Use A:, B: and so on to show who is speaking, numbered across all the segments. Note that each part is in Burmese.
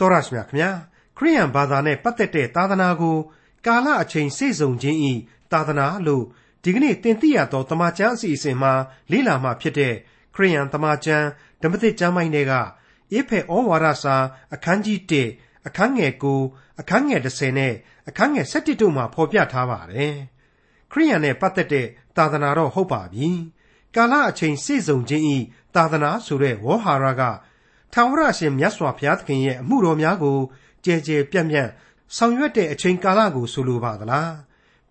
A: တော်ရရှိမြခင်ဗျာခရိယန်ဘာသာနဲ့ပတ်သက်တဲ့သာသနာကို ကာလအချိန်စိတ်ဆုံခြင်းဤသာသနာလို့ဒီကနေ့တင်ပြရသောတမန်ကျမ်းအစီအစဉ်မှာလေ့လာမှဖြစ်တဲ့ခရိယန်တမန်ကျမ်းဓမ္မသစ်ကျမ်းပိုင်းတွေကအေဖက်ဩဝါဒစာအခန်းကြီး1အခန်းငယ်9အခန်းငယ်10နဲ့အခန်းငယ်17တို့မှာဖော်ပြထားပါတယ်ခရိယန်နဲ့ပတ်သက်တဲ့သာသနာတော့ဟုတ်ပါပြီကာလအချိန်စိတ်ဆုံခြင်းဤသာသနာဆိုတဲ့ဝေါ်ဟာရက ထာဝရရှင်မြတ်စွာဘုရားသခင်ရဲ့အမှုတော်များကိုကြဲကြဲပြန့်ပြန့်ဆောင်ရွက်တဲ့အချိန်ကာလကိုဆိုလိုပါသလား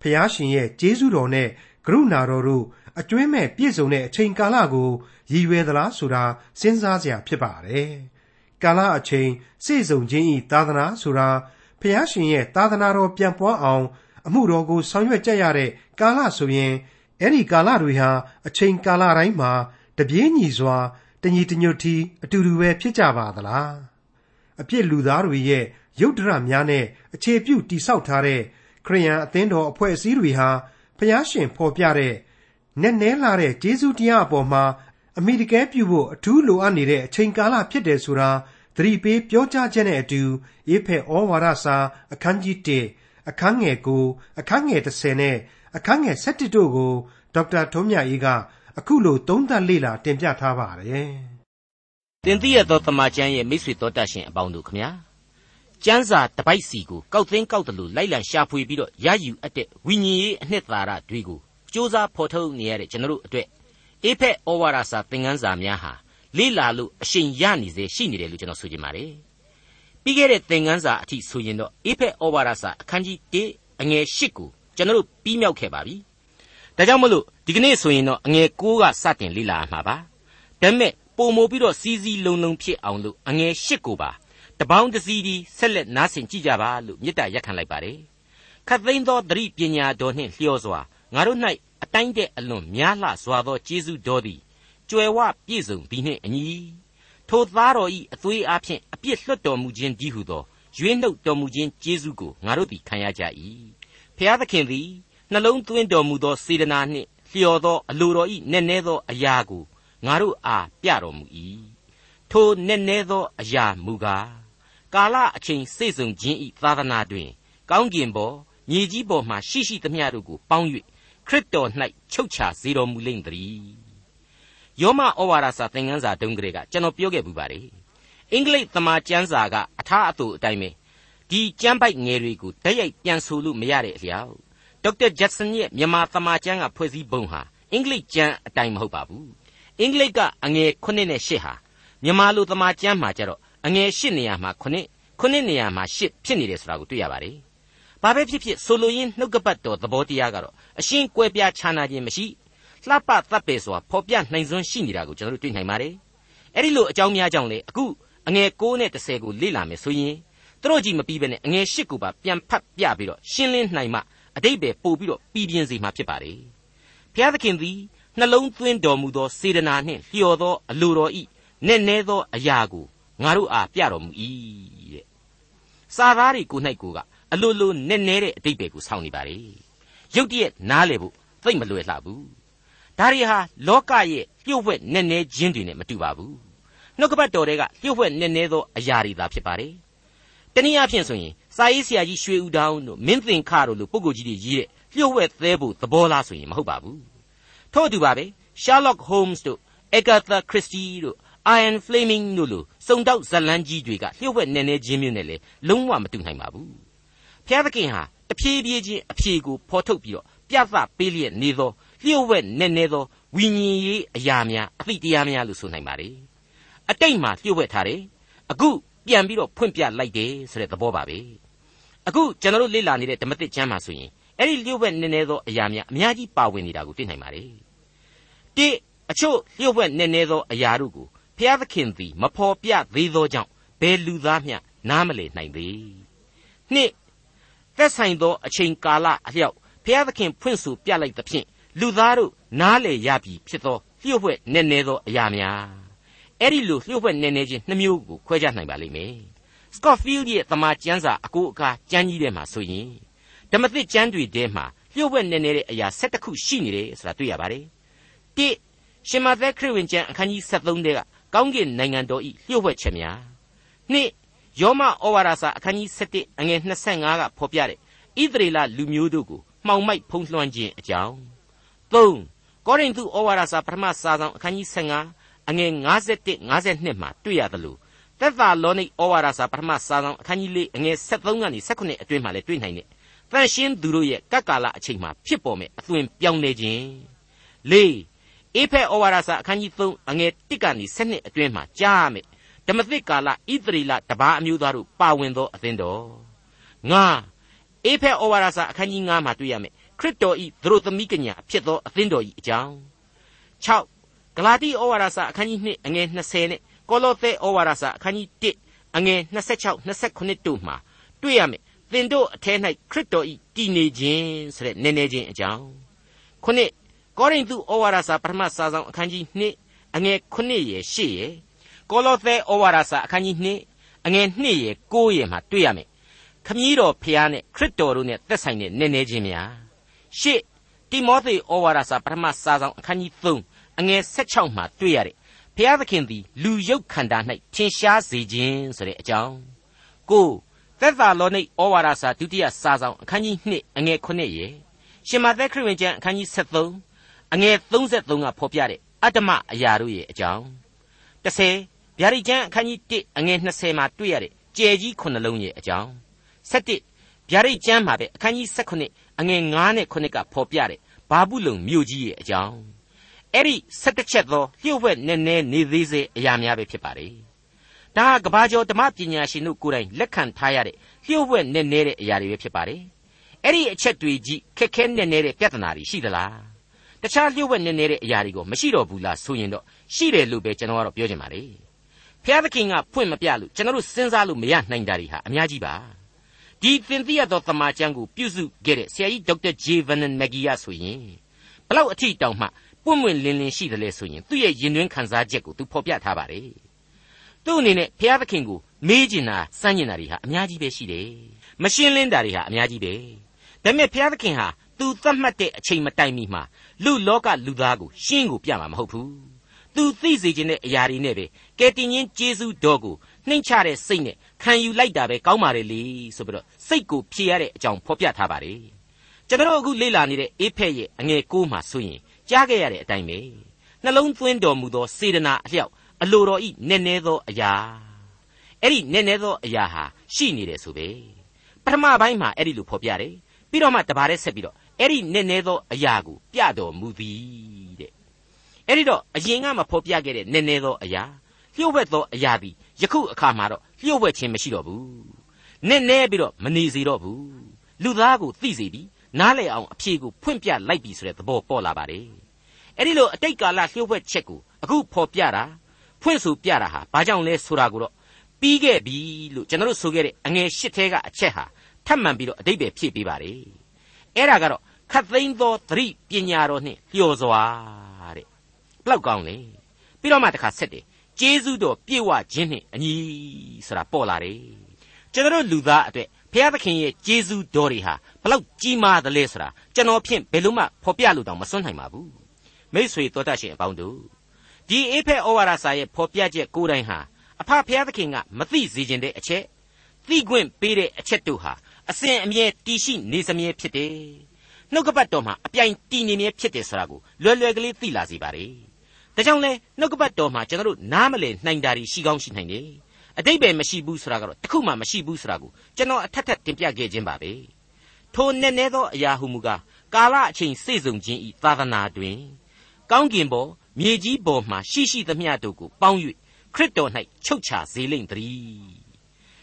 A: ဘုရားရှင်ရဲ့ကျေးဇူးတော်နဲ့ကရုဏာတော်တို့အကျွမ်းမဲ့ပြည့်စုံတဲ့အချိန်ကာလကိုရည်ရွယ်သလားဆိုတာစဉ်းစားစရာဖြစ်ပါတယ်ကာလအချိန်စိတ်ဆုံခြင်းဤသာသနာဆိုတာဘုရားရှင်ရဲ့သာသနာတော်ပြန်ပွားအောင် အမှုတော်ကိုဆောင်ရွက်ကြရတဲ့ကာလဆိုရင်အဲ့ဒီကာလတွေဟာအချိန်ကာလတိုင်းမှာတပြေးညီစွာ တညီတညွတ်တီအတူတူပဲဖြစ်ကြပါသလားအပြစ်လူသားတွေရဲ့ရုပ်ဒရများနဲ့အခြေပြုတိဆောက်ထားတဲ့ခရိယန်အသင်းတော်အဖွဲ့အစည်းတွေဟာဖျားရှင်ဖော်ပြတဲ့နက်နဲလာတဲ့ဂျေဇုတရားအပေါ်မှာအမိတကဲပြုဖို့အထူးလိုအပ်နေတဲ့အချိန်ကာလဖြစ်တယ်ဆိုတာသတိပေးပြောကြားချက်နဲ့အတူအေဖက်ဩဝါဒစာအခန်းကြီး1အခန်းငယ်9အခန်းငယ်10နဲ့အခန်းငယ်17တို့ကိုဒေါက်တာထုံးမြတ်အေးက အခုလိုသုံးသပ်လေ့လာတင်ပြထားပါတယ်။
B: တင်သိရသောတမန်ကျမ်းရဲ့မိတ်ဆွေတော်တတ်ရှင်အပေါင်းတို့ခမညာ။ကျမ်းစာတပိုက်စီကိုကောက်သိန်းကောက်တယ်လို့လိုက်လံရှာဖွေပြီးတော့ရယူအပ်တဲ့ဝိညာဉ်ရေးအနှစ်သာရတွေကိုစ조사ဖော်ထုတ်နေရတဲ့ကျွန်တော်တို့အတွက်အေဖက်ဩဝါဒစာသင်ခန်းစာများဟာလေ့လာလို့အရှင်ရနေစေရှိနေတယ်လို့ကျွန်တော်ဆိုချင်ပါတယ်။ပြီးခဲ့တဲ့သင်ခန်းစာအထိဆိုရင်တော့အေဖက်ဩဝါဒစာအခန်းကြီး1အငယ်8ကိုကျွန်တော်တို့ပြီးမြောက်ခဲ့ပါပြီ။ ဒါကြောင့်မလို့ဒီကနေ့ဆိုရင်တော့အငယ်6ကစတင်လေ့လာမှာပါဒါပေမဲ့ပုံမိုပြီးတော့စီးစီးလုံးလုံးဖြစ်အောင်လို့အငယ်8ကိုပါတပေါင်းတစည်းဒီဆက်လက်နားဆင်ကြည့်ကြပါလို့မေတ္တာရက်ခံလိုက်ပါတယ်ခတ်သိမ်းသောသတိပညာတော်နှင့်လျော်စွာငါတို့၌အတိုင်းတဲ့အလွန်များလှစွာသောကျေးဇူးတော်သည်ကြွယ်ဝပြည့်စုံသည်နှင့်အညီထိုသားတော်ဤအသွေးအားဖြင့်အပြစ်လွတ်တော်မူခြင်းဒီဟုသောရွေးနှုတ်တော်မူခြင်းကျေးဇူးကိုငါတို့သည်ခံရကြ၏ဖျားသခင်သည် နှလုံးသွင်းတော်မူသောစေတနာနှင့်လျော်သောအလိုတော်ဤနက်နဲသောအရာကိုငါတို့အားပြတော်မူ၏ထိုနက်နဲသောအရာမူကားကာလအချိန်စိတ်ဆုံခြင်းဤသာသနာတွင် ကောင်းကင်ဘောမြေကြီးပေါ်မှရှိရှိသမျှတို့ကိုပေါင်း၍ခရစ်တော်၌ချုပ်ချစေတော်မူလိမ့်သည်ယောမဩဝါဒစာသင်ခန်းစာတုန်းကလေးကကျွန်တော်ပြောခဲ့ပူပါတယ်အင်္ဂလိပ်သမာကျမ်းစာကအထားအတူအတိုင်းပဲဒီကျမ်းပိုက်ငယ်တွေကိုတရိုက်ပြန်ဆိုလို့မရတဲ့အလျောက် ဒေါက်တာဂျက်ဆန်ရဲ့မြန်မာသမာကျမ်းကဖွဲ့စည်းပုံဟာအင်္ဂလိပ်ကျမ်းအတိုင်းမဟုတ်ပါဘူးအင်္ဂလိပ်ကအငယ်9နဲ့10ဟာမြန်မာလိုသမာကျမ်းမှာကျတော့အငယ်10နေရာမှာ9 9နေရာမှာ10ဖြစ်နေတယ်ဆိုတာကိုတွေ့ရပါတယ်ဘာပဲဖြစ်ဖြစ်ဆိုလိုရင်းနှုတ်ကပတ်တော်သဘောတရားကတော့အရှင်းကွဲပြားခြားနာခြင်းမရှိလှပတပ်ပေစွာဖော်ပြနိုင်စွမ်းရှိနေတာကိုကျွန်တော်တို့တွေ့နိုင်ပါတယ်အဲ့ဒီလိုအကြောင်းများကြောင့်လေအခုအငယ်9နဲ့10ကိုလေ့လာမယ်ဆိုရင်တို့ကြည့်မပြီးပဲနဲ့အငယ်10ကိုပါပြန်ဖတ်ပြပြီးတော့ရှင်းလင်းနိုင်မှ အတိတ်ပဲပို့ပြီးတော့ပြည်ပြင်းစေမှာဖြစ်ပါတယ်ဘုရားသခင်သည်နှလုံးသွင်းတော်မူသောစေတနာနှင့်လျော်သောအလိုတော်ဤနက်နဲသောအရာကိုငါတို့အားပြတော်မူ၏တဲ့စာသားတွေကို၌ကိုကအလိုလိုနက်နဲတဲ့အတိတ်ပဲကိုဆောင်းနေပါလေရုတ်တရက်နားလေဖို့သိမ့်မလွယ်လှဘူးဒါတွေဟာလောကရဲ့လျှို့ဝှက်နက်နဲခြင်းတွေနဲ့မတူပါဘူးနှုတ်ကပတ်တော်တွေကလျှို့ဝှက်နက်နဲသောအရာတွေသာဖြစ်ပါတယ်တနည်းအားဖြင့်ဆိုရင် စာရေးဆရာကြီးရွှေဦးတောင်းတို့မင်းသင်ခတို့လိုပုဂ္ဂိုလ်ကြီးတွေရေးတဲ့လျှို့ဝှက်သဲဖို့သဘောလားဆိုရင်မဟုတ်ပါဘူးထို့အတူပါပဲ Sherlock Holmes တို့ Agatha Christie တို့ Ian Fleming တို့လိုစုံတောက်ဇလန်းကြီးတွေကလျှို့ဝှက်နေနေချင်းမျိုးနဲ့လေလုံးဝမတူနိုင်ပါဘူးဖျားသခင်ဟာတဖြည်းဖြည်းချင်းအဖြေကိုဖော်ထုတ်ပြီးတော့ပြသပေးလျက်နေသောလျှို့ဝှက်နေနေသောဝိညာဉ်ရေးအရာများအသိတရားများလို့ဆိုနိုင်ပါ रे အတိတ်မှာလျှို့ဝှက်ထားတယ်အခုပြန်ပြီးတော့ဖွင့်ပြလိုက်တယ်ဆိုတဲ့သဘောပါပဲ အခုကျွန်တော်တို့လေ့လာနေတဲ့ဓမ္မသစ်ကျမ်းမှာဆိုရင်အဲ့ဒီလျှို့ဝှက်နည်းနည်းသောအရာများအများကြီးပါဝင်နေတာကိုတွေ့နိုင်ပါတယ်တိအချို့လျှို့ဝှက်နည်းနည်းသောအရာတို့ကိုဘုရားသခင်သည်မဖော်ပြသေးသောကြောင့်ဘယ်လူသားမျှနားမလည်နိုင်သေးနှစ်သက်ဆိုင်သောအချိန်ကာလအလျောက်ဘုရားသခင်ဖွင့်ဆိုပြလိုက်သဖြင့်လူသားတို့နားလည်ရပြီဖြစ်သောလျှို့ဝှက်နည်းနည်းသောအရာများအဲ့ဒီလိုလျှို့ဝှက်နေနေချင်းနှမျိုးကိုခွဲခြားနိုင်ပါလိမ့်မယ်။ Scofield ရဲ့တမန်ကျမ်းစာအကိုအကာကျမ်းကြီးထဲမှာဆိုရင်ဓမ္မသစ်ကျမ်းတွေထဲမှာလျှို့ဝှက်နေနေတဲ့အရာ၁၁ခုရှိနေတယ်ဆိုတာတွေ့ရပါတယ်။၁ရှင်မသက်ခရစ်ဝင်ကျမ်းအခန်းကြီး73ထဲကကောင်းကင်နိုင်ငံတော်ဤလျှို့ဝှက်ချက်များ။၂ယယောမဩဝါဒစာအခန်းကြီး7အငယ်25ကဖော်ပြတဲ့ဣသရေလလူမျိုးတို့ကိုမှောင်မိုက်ဖုံးလွှမ်းခြင်းအကြောင်း3ကောရိန္သုဩဝါဒစာပထမစာဆောင်အခန်းကြီး15အငယ်51 52မှာတွေ့ရသလို သက်သာလောနိဩဝါဒစာပထမစာဆောင်အခန်းကြီး4အငယ်73ကနေ18အတွင်းမှာလည်းတွေ့နိုင်တယ်တန်ရှင်းသူတို့ရဲ့ကပ်ကာလအချိန်မှာဖြစ်ပေါ်မဲ့အသွင်ပြောင်းလဲခြင်း၄အေဖက်ဩဝါဒစာအခန်းကြီး3အငယ်1ကနေ7အတွင်းမှာကြားရမယ်ဓမ္မသစ်ကာလဣသရေလတပါးအမျိုးသားတို့ပါဝင်သောအသင်းတော်ငါအေဖက်ဩဝါဒစာအခန်းကြီး9မှာတွေ့ရမယ်ခရစ်တော်ဤသူတို့သမီးကညာဖြစ်သောအသင်းတော်ဤအကြောင်း6ဂလာတိဩဝါဒစာအခန်းကြီး2အငယ်20နဲ့ ကောလောသဲဩဝါဒစာအခန်းကြီး1အငယ်26 29တို့မှာတွေ့ရမယ်သင်တို့အထဲ၌ခရစ်တော်ဤတည်နေခြင်းဆိုတဲ့နည်းနည်းချင်းအကြောင်းခုနှစ်ကောရိန္သုဩဝါဒစာပထမစာဆောင်အခန်းကြီး2အငယ်9ရယ်10ရယ်ကောလောသဲဩဝါဒစာအခန်းကြီး2အငယ်2ရယ်9ရယ်မှာတွေ့ရမယ်ခမည်းတော်ဖျားနဲ့ခရစ်တော်တို့နဲ့သက်ဆိုင်တဲ့နည်းနည်းချင်းများရှေ့တိမောသေဩဝါဒစာပထမစာဆောင်အခန်းကြီး3အငယ်16မှာတွေ့ရတဲ့ဘု ရားသခင်သည်လူရုပ်ခန္ဓာ၌ထင်ရှားစေခြင်းဆိုတဲ့အကြောင်းကိုသက်သာလောနိဩဝါဒစာဒုတိယစာဆောင်အခန်းကြီး2အငယ်9ရေရှင်မသက်ခရစ်ဝင်ကျမ်းအခန်းကြီး73အငယ်33ကဖော်ပြတဲ့အတ္တမအရာတို့ရဲ့အကြောင်း30ဗျာဒိကျမ်းအခန်းကြီး1အငယ်20မှာတွေ့ရတဲ့ကြယ်ကြီး9လုံးရဲ့အကြောင်း7ဗျာဒိကျမ်းမှာပဲအခန်းကြီး18အငယ်9နဲ့9ကဖော်ပြတဲ့ဘာဘူးလုံမြို့ကြီးရဲ့အကြောင်း အဲ့ဒီ17ချက်သောလျှို့ဝှက်နည်းနည်းနေသေးစေအရာများပဲဖြစ်ပါလေဒါကကဘာကျော်ဓမ္မပညာရှင်တို့ကိုယ်တိုင်လက်ခံထားရတဲ့လျှို့ဝှက်နည်းနည်းတဲ့အရာတွေပဲဖြစ်ပါတယ်အဲ့ဒီအချက်တွေကြီးခက်ခဲနည်းနည်းတဲ့ပြဿနာတွေရှိသလားတခြားလျှို့ဝှက်နည်းနည်းတဲ့အရာတွေကိုမရှိတော့ဘူးလားဆိုရင်တော့ရှိတယ်လို့ပဲကျွန်တော်ကတော့ပြောချင်ပါလေဖျားသခင်ကဖွင့်မပြလို့ကျွန်တော်တို့စဉ်းစားလို့မရနိုင်တာတွေဟာအများကြီးပါဒီသင်သိရသောသမာကျမ်းကိုပြုစုခဲ့တဲ့ဆရာကြီးဒေါက်တာဂျေဗန်နန်မက်ဂီယာဆိုရင်ဘလောက်အထိတောင်မှ ပွင့်ပွင့်လင်းလင်းရှိတယ်လေဆိုရင်သူ့ရဲ့ရင်တွင်းခံစားချက်ကိုသူဖော်ပြထားပါတယ်သူ့အနေနဲ့ဘုရားသခင်ကိုမေးကျင်တာစမ်းကျင်တာတွေဟာအများကြီးပဲရှိတယ်မရှင်းလင်းတာတွေဟာအများကြီးပဲဒါပေမဲ့ဘုရားသခင်ဟာသူသတ်မှတ်တဲ့အချိန်မတိုင်မီမှာလူလောကလူသားကိုရှင်းကိုပြမှာမဟုတ်ဘူးသူသိစေခြင်းတဲ့အရာတွေနဲ့ပဲကယ်တင်ရှင်ဂျေဇုတော်ကိုနှိမ့်ချတဲ့စိတ်နဲ့ခံယူလိုက်တာပဲကောင်းပါလေလေဆိုပြီးတော့စိတ်ကိုဖြေရတဲ့အကြောင်းဖော်ပြထားပါတယ်ကျွန်တော်အခုလေ့လာနေတဲ့အေးဖက်ရဲ့အငယ်ကိုးမှာဆိုရင် ကြားခဲ့ရတဲ့အတိုင်းပဲနှလုံးသွင်းတော်မူသောစေတနာအလျောက်အလိုတော်ဤနည်းနည်းသောအရာအဲ့ဒီနည်းနည်းသောအရာဟာရှိနေတယ်ဆိုပဲပထမပိုင်းမှာအဲ့ဒီလိုဖော်ပြတယ်ပြီးတော့မှတပါးတည်းဆက်ပြီးတော့အဲ့ဒီနည်းနည်းသောအရာကိုပြတော်မူသည်တဲ့အဲ့ဒီတော့အရင်ကမဖော်ပြခဲ့တဲ့နည်းနည်းသောအရာလျှို့ဝှက်သောအရာသည်ယခုအခါမှာတော့လျှို့ဝှက်ခြင်းမရှိတော့ဘူးနည်းနည်းပြီးတော့မနေစေတော့ဘူးလူသားကိုသိစေပြီး နားလည်အောင်အဖြေကိုဖွင့်ပြလိုက်ပြီဆိုတဲ့သဘောပေါ်လာပါတယ်အဲ့ဒီလိုအတိတ်ကာလလျှို့ဝှက်ချက်ကိုအခုဖော်ပြတာဖွင့်ဆိုပြတာဟာဘာကြောင့်လဲဆိုတာကိုတော့ပြီးခဲ့ပြီလို့ကျွန်တော်တို့ဆိုခဲ့တဲ့အငယ်ရှစ်ထဲကအချက်ဟာထပ်မံပြီးတော့အတိတ်ပဲဖြည့်ပေးပါတယ်အဲ့ဒါကတော့ခတ်သိမ်းသောသတိပညာတော်နှင့်လျော်စွာတဲ့ဘလောက်ကောင်းလဲပြီးတော့မှတစ်ခါဆက်တယ်ကျေးဇူးတော်ပြည့်ဝခြင်းနှင့်အညီဆိုတာပေါ်လာတယ်ကျွန်တော်လူသားအတွက် ဘုရားသခင်ရဲ့ကျေးဇူးတော်တွေဟာဘလောက်ကြီးမားသလဲဆိုတာကျွန်တော်ဖြင့်ဘယ်လို့မှဖော်ပြလို့တောင်မစွန့်နိုင်ပါဘူးမိษွေတော်တတ်ရှင်အပေါင်းတို့ဒီအေဖက်ဩဝါဒစာရဲ့ဖော်ပြချက်ကိုယ်တိုင်ဟာအဖဘုရားသခင်ကမသိစေခြင်းတဲ့အချက်သိခွင့်ပေးတဲ့အချက်တို့ဟာအစဉ်အမြဲတည်ရှိနေစမြဲဖြစ်တယ်နှုတ်ကပတ်တော်မှာအပြိုင်တည်နေမြဲဖြစ်တယ်ဆိုတာကိုလွယ်လွယ်ကလေးသိလာစေပါ रे ဒါကြောင့်လဲနှုတ်ကပတ်တော်မှာကျွန်တော်တို့နားမလည်နိုင်တာရှိကောင်းရှိနိုင်တယ် အတိတ်ပဲမရှိဘူးဆိုတာကတော့တခုမှမရှိဘူးဆိုတာကိုကျွန်တော်အထက်ထက်တင်ပြခဲ့ခြင်းပါပဲထိုနည်းနည်းသောအရာဟုမူကားကာလအချိန်စေစုံခြင်းဤသာသနာတွင်ကောင်းကင်ပေါ်မြေကြီးပေါ်မှရှိရှိသမျှတို့ကိုပေါင်း၍ခရစ်တော်၌ချုပ်ချစေလိမ့်တည်း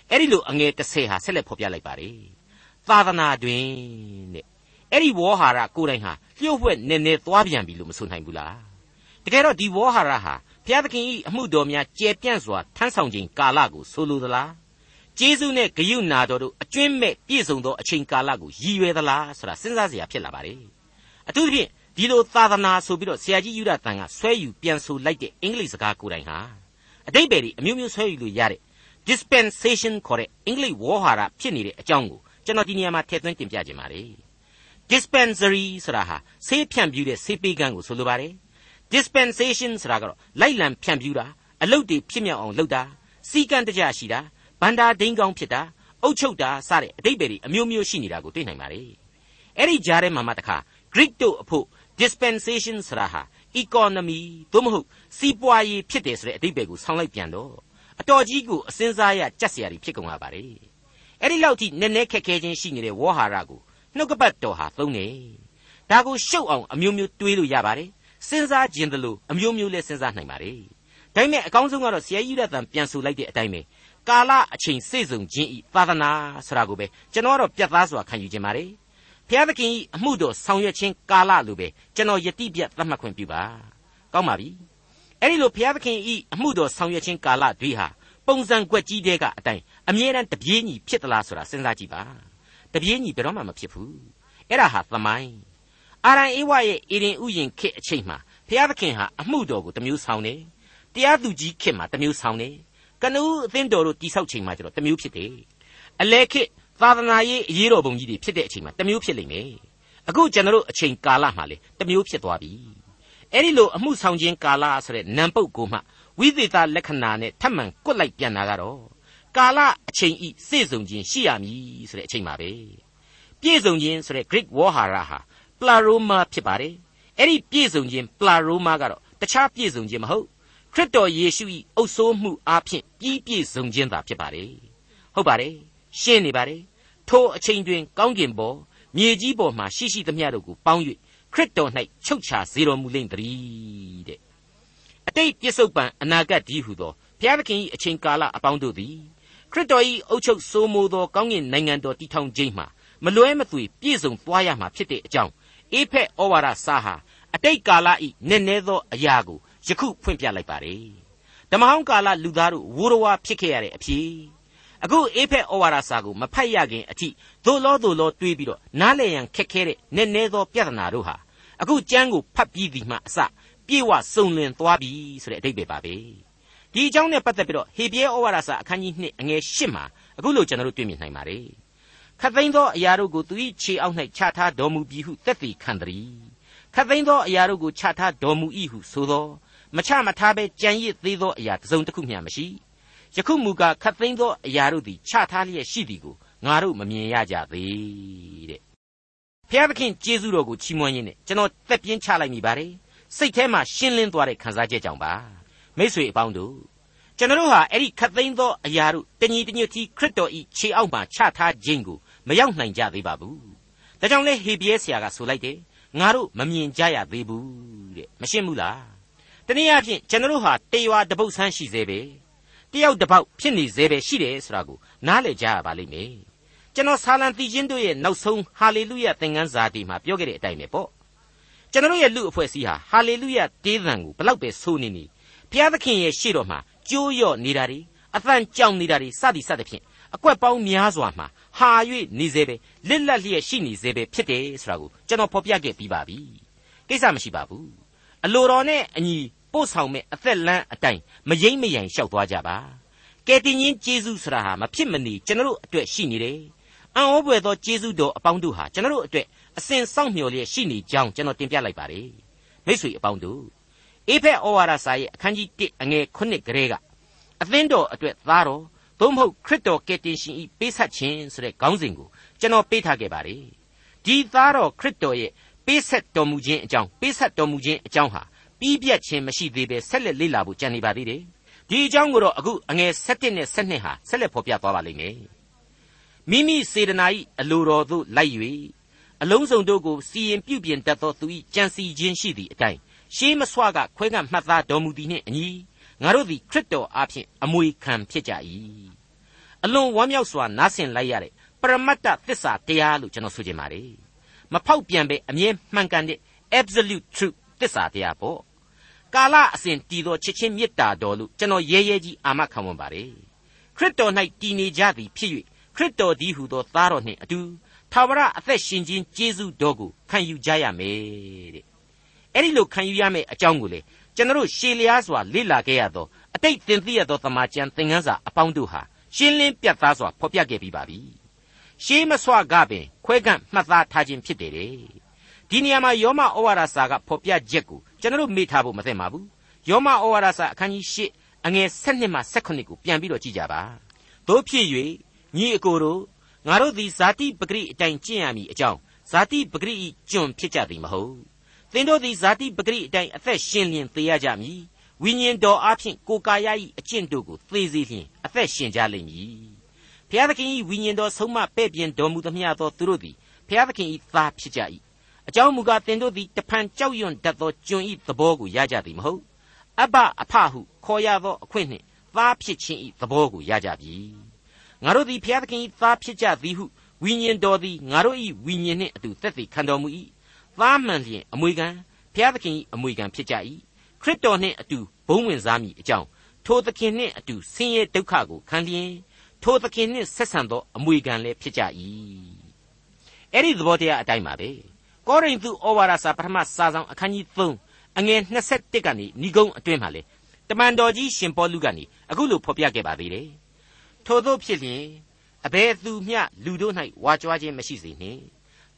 B: အဲ့ဒီလိုအငယ်30ဟာဆက်လက်ဖော်ပြလိုက်ပါတယ်သာသနာတွင်တဲ့အဲ့ဒီဝေါ်ဟာရကိုယ်တိုင်ဟာလျှို့ဝှက်နည်းနည်းသွားပြန်ပြီလို့မဆိုနိုင်ဘူးလားတကယ်တော့ဒီဝေါ်ဟာရဟာ ဘုရားသခင်၏အမှုတော်များကျယ်ပြန့်စွာထမ်းဆောင်ခြင်းကာလကိုဆိုလိုသလားကျေးဇူးနဲ့ဂရုဏာတော်တို့အကျွင့်မဲ့ပြည့်စုံသောအချိန်ကာလကိုရည်ရွယ်သလားဆိုတာစဉ်းစားစရာဖြစ်လာပါတယ်အထူးသဖြင့်ဒီလိုသာသနာဆိုပြီးတော့ဆရာကြီးယူရတန်ကဆွဲယူပြန်ဆိုလိုက်တဲ့အင်္ဂလိပ်စကားကိုယ်တိုင်ဟာအတိတ်ပဲဒီအမျိုးမျိုးဆွဲယူလို့ရတဲ့ dispensation ခေါ်တဲ့အင်္ဂလိပ်ဝေါ်ဟာရဖြစ်နေတဲ့အကြောင်းကိုကျွန်တော်ဒီနေရာမှာထည့်သွင်းတင်ပြခြင်းပါတယ် dispensary ဆိုတာဟာဆေးဖြန့်ဖြူးတဲ့ဆေးပေးကမ်းကိုဆိုလိုပါတယ် dispensation ဆိုတာကတော့လိုက်လံဖြန့်ဖြူးတာအလုပ်တွေဖြစ်မြောက်အောင်လုပ်တာစီကံတကြရှိတာဗန္တာဒိန်ကောင်းဖြစ်တာအုပ်ချုပ်တာစတဲ့အတိတ်တွေအမျိုးမျိုးရှိနေတာကိုတွေ့နိုင်ပါ रे အဲ့ဒီကြားထဲမှာမှတခါ Greek တို့အဖို့ dispensation ဆိုတာဟာ economy သို့မဟုတ်စီးပွားရေးဖြစ်တယ်ဆိုတဲ့အတိတ်ကိုဆောင်းလိုက်ပြန်တော့အတော်ကြီးကိုအစင်းစားရကြက်စရာတွေဖြစ်ကုန်လာပါ रे အဲ့ဒီလောက်ထိနည်းနည်းခက်ခဲချင်းရှိနေတဲ့ဝေါ်ဟာရကိုနှုတ်ကပတ်တော်ဟာသုံးတယ်ဒါကိုရှုပ်အောင်အမျိုးမျိုးတွေးလို့ရပါတယ် စဉ်းစားခြင်းတလို့အမျိုးမျိုးလဲစဉ်းစားနိုင်ပါတယ်ဒါပေမဲ့အကောင်းဆုံးကတော့ဆရာကြီးရတန်ပြန်ဆိုလိုက်တဲ့အတိုင်းပဲကာလအချိန်စေ့စုံခြင်းဤသာသနာဆိုတာကိုပဲကျွန်တော်ကတော့ပြတ်သားစွာခံယူခြင်းပါတယ်ဘုရားသခင်ဤအမှုတော်ဆောင်ရွက်ခြင်းကာလလိုပဲကျွန်တော်ယတိပြတ်သတ်မှတ်ခွင့်ပြုပါကောင်းပါပြီအဲ့ဒီလိုဘုရားသခင်ဤအမှုတော်ဆောင်ရွက်ခြင်းကာလတွေဟာပုံစံကွက်ကြီးတဲကအတိုင်းအမြဲတမ်းတပြေးညီဖြစ်သလားဆိုတာစဉ်းစားကြည့်ပါတပြေးညီဘယ်တော့မှမဖြစ်ဘူးအဲ့ဒါဟာသမိုင်း အာရန်အေဝရဲ့အေရင်ဥယျင်ခေတ်အချိန်မှာဘုရားသခင်ဟာအမှုတော်ကိုတမျိုးဆောင်တယ်တရားသူကြီးခေတ်မှာတမျိုးဆောင်တယ်ကနဦးအသင်းတော်တို့တိဆောက်ချိန်မှာကျတော့တမျိုးဖြစ်တယ်အလဲခေတ်သာသနာရေးအရေးတော်ပုံကြီးတွေဖြစ်တဲ့အချိန်မှာတမျိုးဖြစ်လိမ့်မယ်အခုကျွန်တော်တို့အချိန်ကာလမှာလေတမျိုးဖြစ်သွားပြီအဲ့ဒီလိုအမှုဆောင်ခြင်းကာလဆိုတဲ့နံပုတ်ကိုမှဝိသေသလက္ခဏာနဲ့ထပ်မံကွတ်လိုက်ပြန်တာကတော့ကာလအချိန်ဤစေစုံခြင်းရှိရမည်ဆိုတဲ့အချိန်ပါပဲပြည့်စုံခြင်းဆိုတဲ့ Greek ဝေါ်ဟာရဟာ pleroma ဖြစ်ပါတယ်အဲ့ဒီပြည့်စုံခြင်း pleroma ကတော့တခြားပြည့်စုံခြင်းမဟုတ်ခရစ်တော်ယေရှု၏အုပ်စိုးမှုအားဖြင့်ပြီးပြည့်စုံခြင်းသာဖြစ်ပါတယ်ဟုတ်ပါတယ်ရှင်းနေပါတယ်ထိုအချိန်တွင် ကောင်းကင်ပေါ်မြေကြီးပေါ်မှရှိရှိသမျှတို့ကိုပေါင်း၍ခရစ်တော်၌ချုပ်ချစေတော်မူလိမ့်တည်းတဲ့အတိတ်ပြစ္ဆုတ်ပံအနာဂတ်ဒီဟုသောဘုရားသခင်၏အချိန်ကာလအပေါင်းတို့သည်ခရစ်တော်၏အုပ်ချုပ်စိုးမိုးသောကောင်းကင်နိုင်ငံတော်တည်ထောင်ခြင်းမှာမလွဲမသွေပြည့်စုံသွားရမှာဖြစ်တဲ့အကြောင်း အေဖက်ဩဝါဒစာဟာအတိတ်ကာလဤနည်းနည်းသောအရာကိုယခုဖွင့်ပြလိုက်ပါတယ်ဓမ္မဟောင်းကာလလူသားတို့ဝိုးတော်ဝါဖြစ်ခဲ့ရတဲ့အဖြစ်အခုအေဖက်ဩဝါဒစာကိုမဖတ်ရခင်အထိသို့လောသို့လောတွေးပြီးတော့နားလည်ရန်ခက်ခဲတဲ့နည်းနည်းသောပြဿနာတို့ဟာအခုကျမ်းကိုဖတ်ပြီးဒီမှအစပြေဝစုံလင်သွားပြီဆိုတဲ့အတိတ်ပဲပါပဲဒီအကြောင်းနဲ့ပတ်သက်ပြီးတော့ဟေပြဲဩဝါဒစာအခန်းကြီး2အငယ်8မှာအခုလိုကျွန်တော်တို့တွေ့မြင်နိုင်ပါတယ် ခတ်သိမ်းသောအရာတို့ကိုသူ၏ခြေအောက်၌ချထားတော်မူပြီးဟုသက်သေခံသည်ခတ်သိမ်းသောအရာတို့ကိုချထားတော်မူ၏ဟုဆိုသောမချမထားဘဲကြံရစ်သေးသောအရာတစ်စုံတစ်ခုမျှမရှိယခုမူကားခတ်သိမ်းသောအရာတို့သည်ချထားလျက်ရှိသည်ကိုငါတို့မမြင်ရကြသေးတဲ့ဖျားသခင်ကျေးဇူးတော်ကိုချီးမွမ်းရင်းနဲ့ကျွန်တော်သက်ပြင်းချလိုက်မိပါတယ်စိတ်ထဲမှာရှင်းလင်းသွားတဲ့ခံစားချက်ကြောင့်ပါမိษွေအပေါင်းတို့ကျွန်တော်ဟာအဲ့ဒီခတ်သိမ်းသောအရာတို့တညီတညွတ်တီခရစ်တော်ဤခြေအောက်မှာချထားခြင်းကို မရောက်နိုင်ကြသေးပါဘူးဒါကြောင့်လဲဟေဘရဲဆရာကဆိုလိုက်တယ်ငါတို့မမြင်ကြရသေးဘူးတဲ့မရှင်းဘူးလားတနည်းအားဖြင့်ကျွန်တော်ဟာတေရွာတပုတ်ဆန်းရှိသေးပဲတယောက်တစ်ပေါက်ဖြစ်နေသေးပဲရှိတယ်ဆိုတာကိုနားလည်ကြရပါလိမ့်မယ်ကျွန်တော်ဆာလံတီချင်းတို့ရဲ့နောက်ဆုံးဟာလေလုယသင်ခန်းစာတီမှာပြောခဲ့တဲ့အတိုင်းပဲပေါ့ကျွန်တော်ရဲ့လူအဖွဲ့အစည်းဟာဟာလေလုယတေးသံကိုဘလောက်ပဲဆိုးနေနေဘုရားသခင်ရဲ့ရှေ့တော်မှာကြိုးရော့နေတာတွေအသံကြောင်နေတာတွေစသည်စသဖြင့် အကွက်ပေါင်းများစွာမှာဟာ၍နေစေပဲလစ်လက်လျက်ရှိနေစေပဲဖြစ်တယ်ဆိုတာကိုကျွန်တော်ဖော်ပြခဲ့ပြီးပါပြီကိစ္စမရှိပါဘူးအလိုတော်နဲ့အညီပို့ဆောင်မဲ့အသက်လန်းအတိုင်းမယိမ့်မယိုင်လျှောက်သွားကြပါကယ်တင်ရှင်ဂျေဇုဆိုတာဟာမဖြစ်မနေကျွန်တော်တို့အတွက်ရှိနေတယ်အံ့ဩဖွယ်သောဂျေဇုတော်အပေါင်းတို့ဟာကျွန်တော်တို့အတွက်အစဉ်စောင့်မျှော်လျက်ရှိနေကြောင်းကျွန်တော်တင်ပြလိုက်ပါတယ်မိတ်ဆွေအပေါင်းတို့အေဖက်ဩဝါဒစာရဲ့အခန်းကြီး1အငယ်9ကလေးကအသင်းတော်အတွက်သားတော် သို့မဟုတ်ခရစ်တော်ကယ်တင်ရှင်ဤပေးဆက်ခြင်းဆိုတဲ့ခေါင်းစဉ်ကိုကျွန်တော်ပေးထားခဲ့ပါတယ်ဒီသားတော်ခရစ်တော်ရဲ့ပေးဆက်တော်မူခြင်းအကြောင်းပေးဆက်တော်မူခြင်းအကြောင်းဟာပြီးပြတ်ခြင်းမရှိသေးပဲဆက်လက်လေ့လာဖို့ကြံနေပါသေးတယ်ဒီအကြောင်းကိုတော့အခုအငယ်7နဲ့7ဟာဆက်လက်ဖော်ပြသွားပါလိမ့်မယ်မိမိစေတနာ၏အလိုတော်သို့လိုက်၍အလုံးစုံတို့ကိုစီရင်ပြုပြင်တတ်သောသူ၏ကြံစီခြင်းရှိသည့်အတိုင်းရှေးမဆွကခွဲကမှတ်သားတော်မူသည်နှင့်အညီ ငါတို့သည်ခရစ်တော်အားဖြင့်အမွေခံဖြစ်ကြ၏အလွန်ဝမ်းမြောက်စွာနားဆင်လိုက်ရတဲ့ပရမတ္တသစ္စာတရားလို့ကျွန်တော်ဆိုချင်ပါတယ်မဖောက်ပြန်ပဲအမြဲမှန်ကန်တဲ့ absolute truth သစ္စာတရားပေါ့ကာလအစဉ်တည်သောချစ်ချင်းမေတ္တာတော်လို့ကျွန်တော်ရဲရဲကြီးအာမခံဝင်ပါတယ်ခရစ်တော်၌တည်နေကြသည်ဖြစ်၍ခရစ်တော်ဒီဟုသောသားတော်နှင့်အတူသာဝရအသက်ရှင်ခြင်းကျေးဇူးတော်ကိုခံယူကြရမယ်တဲ့အဲ့ဒီလိုခံယူရမယ့်အကြောင်းကိုလေ ကျွန်တော်ရှေလျားစွာလေ့လာခဲ့ရသောအတိတ်သင်သိရသောသမာကျမ်းသင်ခန်းစာအပေါင်းတို့ဟာရှင်းလင်းပြတ်သားစွာဖော်ပြခဲ့ပြီးပါပြီရှေးမဆွကပင်ခွဲကန့်မှတ်သားထားခြင်းဖြစ်တယ်တဲ့ဒီနေရာမှာယောမဩဝါဒစာကဖော်ပြချက်ကိုကျွန်တော်မေ့ထားဖို့မသင့်ပါဘူးယောမဩဝါဒစာအခန်းကြီး၈အငယ်7မှ18ကိုပြန်ပြီးတော့ကြည့်ကြပါတို့ဖြစ်၍ညီအကိုတို့ငါတို့သည်ဇာတိပဂရိအတိုင်းကျင့်ရမည်အကြောင်းဇာတိပဂရိ၏ကျွန်ဖြစ်ကြသည်မဟုတ် သင်တို့သည်ဇာတိပဂရိအတိုင်းအသက်ရှင်လျင်သေရကြမည်ဝိညာဉ်တော်အဖျင်ကိုယ်ကာယ၏အကျင့်တို့ကိုသေစေလျင်အသက်ရှင်ကြလိမ့်မည်ဘုရားသခင်၏ဝိညာဉ်တော်ဆုံးမပဲ့ပြင်တော်မူသမျှသောသူတို့သည်ဘုရားသခင်၏သားဖြစ်ကြ၏အကြောင်းမူကားသင်တို့သည်တဖန်ကြောက်ရွံ့တတ်သောကျွန်၏သဘောကိုရကြသည်မဟုတ်အဘအဖဟုခေါ်ရသောအခွင့်နှင့်သားဖြစ်ခြင်း၏သဘောကိုရကြပြီငါတို့သည်ဘုရားသခင်၏သားဖြစ်ကြသည်ဟုဝိညာဉ်တော်သည်ငါတို့၏ဝိညာဉ်နှင့်အတူသက်သေခံတော်မူ၏ သားမှန်လျင်အမွေခံဘုရားသခင်၏အမွေခံဖြစ်ကြ၏ခရစ်တော်နှင့်အတူဘုံဝင်စားမည်အကြောင်းထိုသခင်နှင့်အတူဆင်းရဲဒုက္ခကိုခံလျင်ထိုသခင်နှင့်ဆက်ဆံသောအမွေခံလည်းဖြစ်ကြ၏အဲ့ဒီသဘောတရားအတိုင်းပါပဲကောရိန္သုဩဝါဒစာပထမစာဆောင်အခန်းကြီး3အငယ်21ကနေဏိဂုံးအတွင်းမှာလေတမန်တော်ကြီးရှင်ပေါလုကနေအခုလိုဖော်ပြခဲ့ပါသေးတယ်ထို့သောဖြစ်လျင်အဘယ်သူမျှလူတို့၌ဝါကြွားခြင်းမရှိစေနှင့်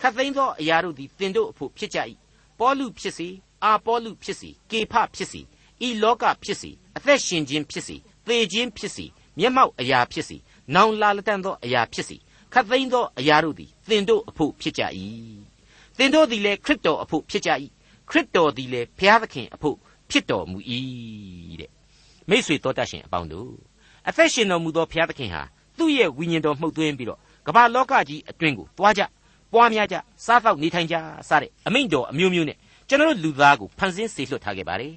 B: ခတ်သိမ်းသောအရာတို့သည်တင်တို့အဖို့ဖြစ်ကြ၏ပေါလုဖြစ်စေအာပေါလုဖြစ်စေကေဖဖြစ်စေဤလောကဖြစ်စေအသက်ရှင်ခြင်းဖြစ်စေသေခြင်းဖြစ်စေမျက်မှောက်အရာဖြစ်စေနောင်လာလက်တန်သောအရာဖြစ်စေခတ်သိမ်းသောအရာတို့သည်သင်တို့အဖို့ဖြစ်ကြ၏သင်တို့သည်လည်းခရစ်တော်အဖို့ဖြစ်ကြ၏ခရစ်တော်သည်လည်းဘုရားသခင်အဖို့ဖြစ်တော်မူ၏တဲ့မိတ်ဆွေတော်တတ်ရှင်အပေါင်းတို့အသက်ရှင်တော်မူသောဘုရားသခင်ဟာသူ့ရဲ့ဝိညာဉ်တော်မှုတ်သွင်းပြီးတော့ကမ္ဘာလောကကြီးအတွင်းကိုတွားကြ ပွားများကြစားတော့နေထိုင်ကြစတဲ့အမိန့်တော်အမျိုးမျိုးနဲ့ကျွန်တော်လူသားကိုဖန်ဆင်းစေလွှတ်ထားခဲ့ပါတယ်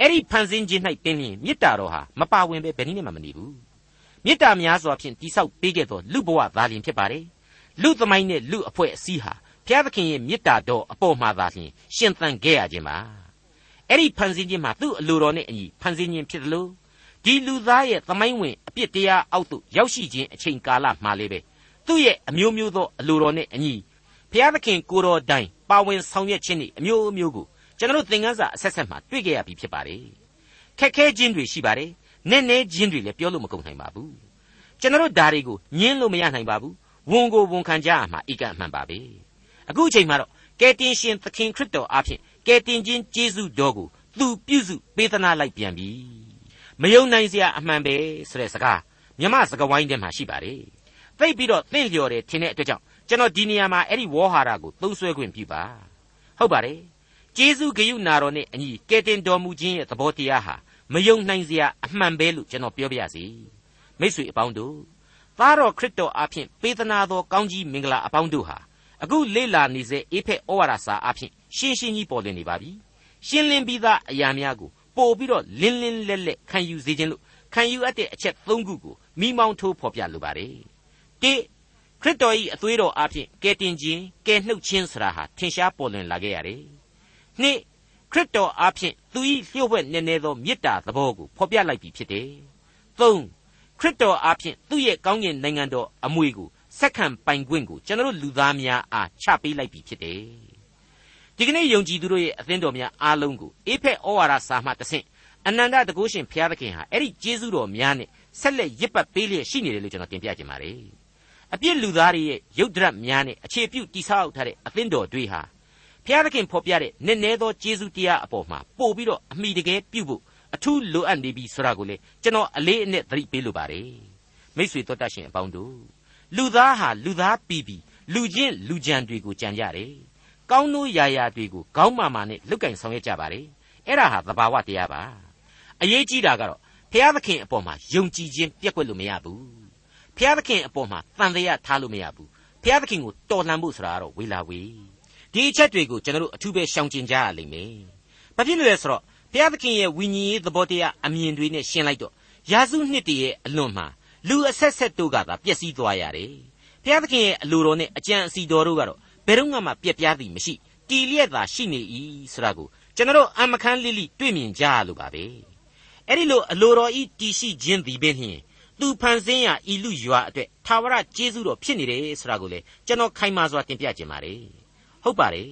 B: အဲ့ဒီဖန်ဆင်းခြင်း၌ပင်လျင်မေတ္တာတော်ဟာမပါဝင်ပဲဘယ်နည်းနဲ့မှမနေဘူးမေတ္တာများစွာဖြင့်တိဆောက်ပေးခဲ့သောလူဘဝသားလျင်ဖြစ်ပါတယ်လူသမိုင်းနဲ့လူအဖွဲ့အစည်းဟာဘုရားသခင်ရဲ့မေတ္တာတော်အပေါ်မှာသာလျှင်ရှင်သန်ခဲ့ရခြင်းပါအဲ့ဒီဖန်ဆင်းခြင်းမှာသူ့အလိုတော်နဲ့အညီဖန်ဆင်းခြင်းဖြစ်တယ်လို့ဒီလူသားရဲ့သမိုင်းဝင်အပြစ်တရားအောက်သို့ရောက်ရှိခြင်းအချိန်ကာလမှာလေးပဲ သူ့ရဲ့အမျိုးမျိုးသောအလိုတော်နဲ့အညီဘုရားသခင်ကိုတော်တိုင်ပါဝင်ဆောင်ရွက်ခြင်းဤအမျိုးမျိုးကိုကျွန်တော်သင်ခန်းစာအဆက်ဆက်မှာတွေ့ကြရပြီဖြစ်ပါတယ်ခက်ခဲခြင်းတွေရှိပါတယ်နည်းနည်းခြင်းတွေလည်းပြောလို့မကုန်နိုင်ပါဘူးကျွန်တော်ဒါတွေကိုညင်းလို့မရနိုင်ပါဘူးဝန်ကိုဝန်ခံကြရမှာဧကအမှန်ပါပဲအခုအချိန်မှာတော့ကယ်တင်ရှင်သခင်ခရစ်တော်အားဖြင့်ကယ်တင်ခြင်းကျေးဇူးတော်ကိုသူပြုစုပေးသနာလိုက်ပြန်ပြီမယုံနိုင်စရာအမှန်ပဲဆိုတဲ့စကားမြမစကားဝိုင်းထဲမှာရှိပါတယ် သိပြီးတော့သင့်လျော်တယ်ထင်တဲ့အတွက်ကြောင့်ကျွန်တော်ဒီနေရာမှာအဲ့ဒီဝေါ်ဟာရကိုသုံးဆွဲခွင့်ပြုပါဟုတ်ပါတယ်ကျေးဇူးဂရုဏာတော်နဲ့အညီကယ်တင်တော်မူခြင်းရဲ့သဘောတရားဟာမယုံနိုင်စရာအမှန်ပဲလို့ကျွန်တော်ပြောပြရစီမိတ်ဆွေအပေါင်းတို့သားတော်ခရစ်တော်အားဖြင့်ပေးသနာတော်ကောင်းကြီးမင်္ဂလာအပေါင်းတို့ဟာအခုလေ့လာနေစေအေဖက်ဩဝါဒစာအားဖြင့်ရှင်းရှင်းကြီးပေါ်လွင်နေပါပြီရှင်းလင်းပြီးသားအရာများကိုပို့ပြီးတော့လင်းလင်းလက်လက်ခံယူစေခြင်းလို့ခံယူအပ်တဲ့အချက်၃ခုကိုမိမောင်းထိုးဖော်ပြလိုပါတယ် တိခရစ်တော်၏အသွေးတော်အားဖြင့်ကယ်တင်ခြင်းကယ်နှုတ်ခြင်းဆိုတာဟာထင်ရှားပေါ်လွင်လာခဲ့ရတယ်နှစ်ခရစ်တော်အားဖြင့်သူ၏လျှို့ဝှက်နေနေသောမေတ္တာသဘောကိုဖော်ပြလိုက်ပြီဖြစ်တယ်သုံးခရစ်တော်အားဖြင့်သူ့ရဲ့ကောင်းကင်နိုင်ငံတော်အမွေကိုစက္ကန့်ပိုင်ခွင့်ကိုကျွန်တော်လူသားများအားချပေးလိုက်ပြီဖြစ်တယ်ဒီကနေ့ယုံကြည်သူတို့ရဲ့အသင်းတော်များအားလုံးကိုအေဖက်ဩဝါဒစာမှတဆင့်အနန္တတကုရှင်ဘုရားသခင်ဟာအဲ့ဒီကျေးဇူးတော်များနဲ့ဆက်လက်ရစ်ပတ်ပေးလျက်ရှိနေတယ်လို့ကျွန်တော်တင်ပြခြင်းပါတယ် အပြစ်လူသားတွေရဲ့ရုပ်ဒရက်များနဲ့အခြေပြုတိဆောက်ထားတဲ့အသင်းတော်တွေဟာဘုရားသခင်ဖော်ပြတဲ့နည်းနည်းသောကျေးဇူးတရားအပေါ်မှာပို့ပြီးတော့အမိတကယ်ပြုဖို့အထူးလိုအပ်နေပြီဆိုတာကိုလေကျွန်တော်အလေးအနက်သတိပေးလိုပါတယ်မိษွေတော်တတ်ရှင်အပေါင်းတို့လူသားဟာလူသားပြီးပြီးလူချင်းလူကြံတွေကိုကြံကြတယ်ကောင်းနိုးရာရာတွေကိုခေါင်းမာမာနဲ့လုတ်ကင်ဆောင်ရွက်ကြပါတယ်အဲ့ဒါဟာသဘာဝတရားပါအရေးကြီးတာကတော့ဘုရားသခင်အပေါ်မှာယုံကြည်ခြင်းပြက်ကွက်လို့မရဘူး ဘုရားသခင်အပေါ်မှာတန်တရားထားလို့မရဘူးဘုရားသခင်ကိုတော်လှန်ဖို့ဆိုတာကတော့ဝေလာဝေဒီအချက်တွေကိုကျွန်တော်တို့အထူးပဲရှောင်ကျဉ်ကြရလိမ့်မယ်ဘာဖြစ်လို့လဲဆိုတော့ဘုရားသခင်ရဲ့ဝိညာဉ်ရေးသဘောတရားအမြင်တွေနဲ့ရှင်းလိုက်တော့ယာစုနှစ်တည်းရဲ့အလွန်မှာလူအဆက်ဆက်တို့ကသာပျက်စီးသွားရတယ်ဘုရားသခင်ရဲ့အလိုတော်နဲ့အကြံအစီတော်တို့ကတော့ဘယ်တော့မှပြက်ပြားသည်မရှိတီလျက်သာရှိနေ၏ဆိုတာကိုကျွန်တော်အမခန်းလိလိတွေ့မြင်ကြရလို့ပါပဲအဲ့ဒီလိုအလိုတော်ဤတီရှိခြင်းသည်ပင်လျှင် သူဖန်ဆင်းရာဤလူရွာအတွက်သာဝရကျေးဇူးတော်ဖြစ်နေတယ်ဆိုတာကိုလေကျွန်တော်ခိုင်မာစွာတင်ပြခြင်းပါတယ်ဟုတ်ပါတယ်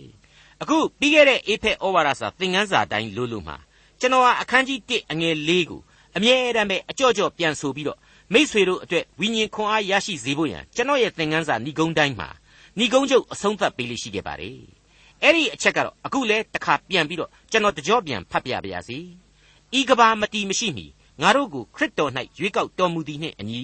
B: အခုပြီးခဲ့တဲ့အေဖက်ဩဝါဒစာသင်ခန်းစာတိုင်းလို့လို့မှာကျွန်တော်ဟာအခန်းကြီး1အငယ်၄ကိုအမြဲတမ်းပဲအကြော့ကြော့ပြန်ဆိုပြီးတော့မိษွေတို့အတွက်ဝိညာဉ်ခွန်အားရရှိစေဖို့ရန်ကျွန်တော်ရဲ့သင်ခန်းစာဏိဂုံးတိုင်းမှာဏိဂုံးချုပ်အဆုံးသတ်ပေးလိရှိခဲ့ပါတယ်အဲ့ဒီအချက်ကတော့အခုလဲတစ်ခါပြန်ပြီးတော့ကျွန်တော်တကြောပြန်ဖတ်ပြပါရစေဤကဘာမတီမရှိမီ ငါတို့ကိုခရစ်တော်၌ရွေးကောက်တော်မူသည်နှင့်အညီ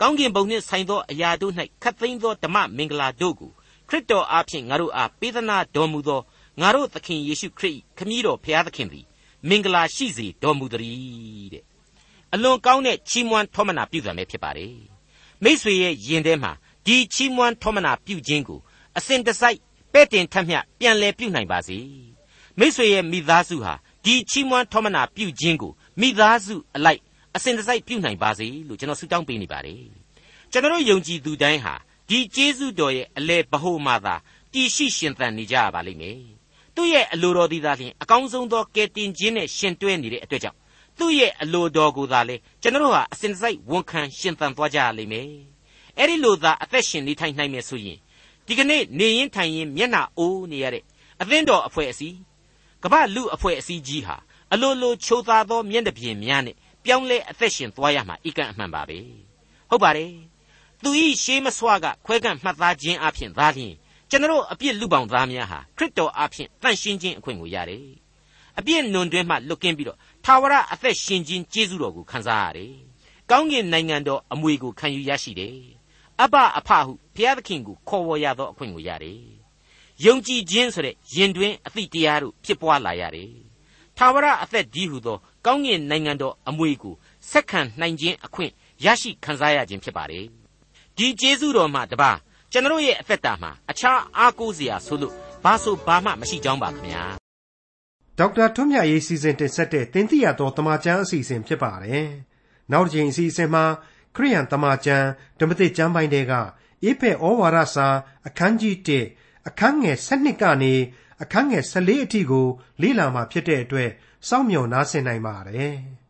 B: ကကောင်းကင်ဘုံနှင့်ဆိုင်သောအရာတို့၌ခတ်သိမ်းသောဓမ္မမင်္ဂလာတို့ကိုခရစ်တော်အားဖြင့်ငါတို့အားပေးသနာတော်မူသောငါတို့သခင်ယေရှုခရစ်ခမည်းတော်ဖျားသခင်သည်မင်္ဂလာရှိစေတော်မူသည်တဲ့အလွန်ကောင်းတဲ့ချီးမွမ်းထောမနာပြုသံပဲဖြစ်ပါတယ်မိษွေရဲ့ယင်ထဲမှာဒီချီးမွမ်းထောမနာပြုခြင်းကိုအစဉ်တစိုက်ပဲ့တင်ထက်မြပြန်လဲပြုနိုင်ပါစေမိษွေရဲ့မိသားစုဟာဒီချီးမွမ်းထောမနာပြုခြင်းကို မိသားစုအလိုက်အစဉ်တစိုက်ပြုနိုင်ပါစေလို့ကျွန်တော်ဆုတောင်းပေးနေပါတယ်ကျွန်တော်ယုံကြည်သူတိုင်းဟာဒီကျေးဇူးတော်ရဲ့အလဲဗဟုမှသာတည်ရှိရှင်သန်နေကြရပါလိမ့်မယ်သူ့ရဲ့အလိုတော်ဒီသာလျှင်အကောင်းဆုံးသောကယ်တင်ခြင်းနဲ့ရှင်တွဲနေတဲ့အတွက်ကြောင့်သူ့ရဲ့အလိုတော်ကိုသာလေကျွန်တော်ဟာအစဉ်တစိုက်ဝန်ခံရှင်သန်သွားကြရလိမ့်မယ်အဲ့ဒီလိုသာအသက်ရှင်နေထိုင်နိုင်မယ်ဆိုရင်ဒီကနေ့နေရင်ထိုင်ရင်မျက်နှာအိုးနေရတဲ့အသင်းတော်အဖွဲ့အစည်းကမ္ဘာလူအဖွဲ့အစည်းကြီးဟာ အလိုလိုချိုးသားသောမျက်နှာပြင်များနဲ့ပြောင်းလဲအသက်ရှင်သွားရမှာအကန့်အမှန်ပါပဲဟုတ်ပါတယ်သူဤရှေးမစွာကခွဲကန့်မှတ်သားခြင်းအဖြစ်သာလျှင်ကျွန်တော်အပြစ်လူပေါင်းသားများဟာခရစ်တော်အဖြစ်တန်ရှင်းခြင်းအခွင့်ကိုရတယ်အပြစ်နွန်တွဲမှလွတ်ကင်းပြီးတော့ထာဝရအသက်ရှင်ခြင်းကျေးဇူးတော်ကိုခံစားရတယ်ကောင်းကင်နိုင်ငံတော်အမွေကိုခံယူရရှိတယ်အဘအဖဟုဘုရားသခင်ကိုခေါ်ဝေါ်ရသောအခွင့်ကိုရတယ်ယုံကြည်ခြင်းဆိုတဲ့ယင်တွင်အသည့်တရားတို့ဖြစ်ပွားလာရတယ် ထာဝရအသက်ဒီဟုသော ကောင်းကင်နိုင်ငံတော်အမွေကိုဆက်ခံနိုင်ခြင်းအခွင့်ရရှိခံစားရခြင်းဖြစ်ပါတယ်ဒီကျေးဇူးတော်မှာတပါကျွန်တော်ရဲ့အသက်တာမှာအခြားအားကိုးစရာဆိုလို့ဘာဆိုဘာမှမရှိကြောင်းပါခင်ဗျာ
A: ဒေါက်တာထွန်းမြတ်ရေးစီစဉ်တင်ဆက်တဲ့တင်ပြတော်တမချန်းအစီအစဉ်ဖြစ်ပါတယ်နောက်တစ်ချိန်အစီအစဉ်မှာခရိယန်တမချန်းဓမ္မသစ်ကျမ်းပိုင်းတွေကအေဖက်ဩဝါဒစာအခန်းကြီး1အခန်းငယ်7ကနေ အခန်းငယ်14အထိကိုလေ့လာမှာဖြစ်တဲ့အတွက်စောင့်မျှော်နားဆင်နိုင်ပါတယ်။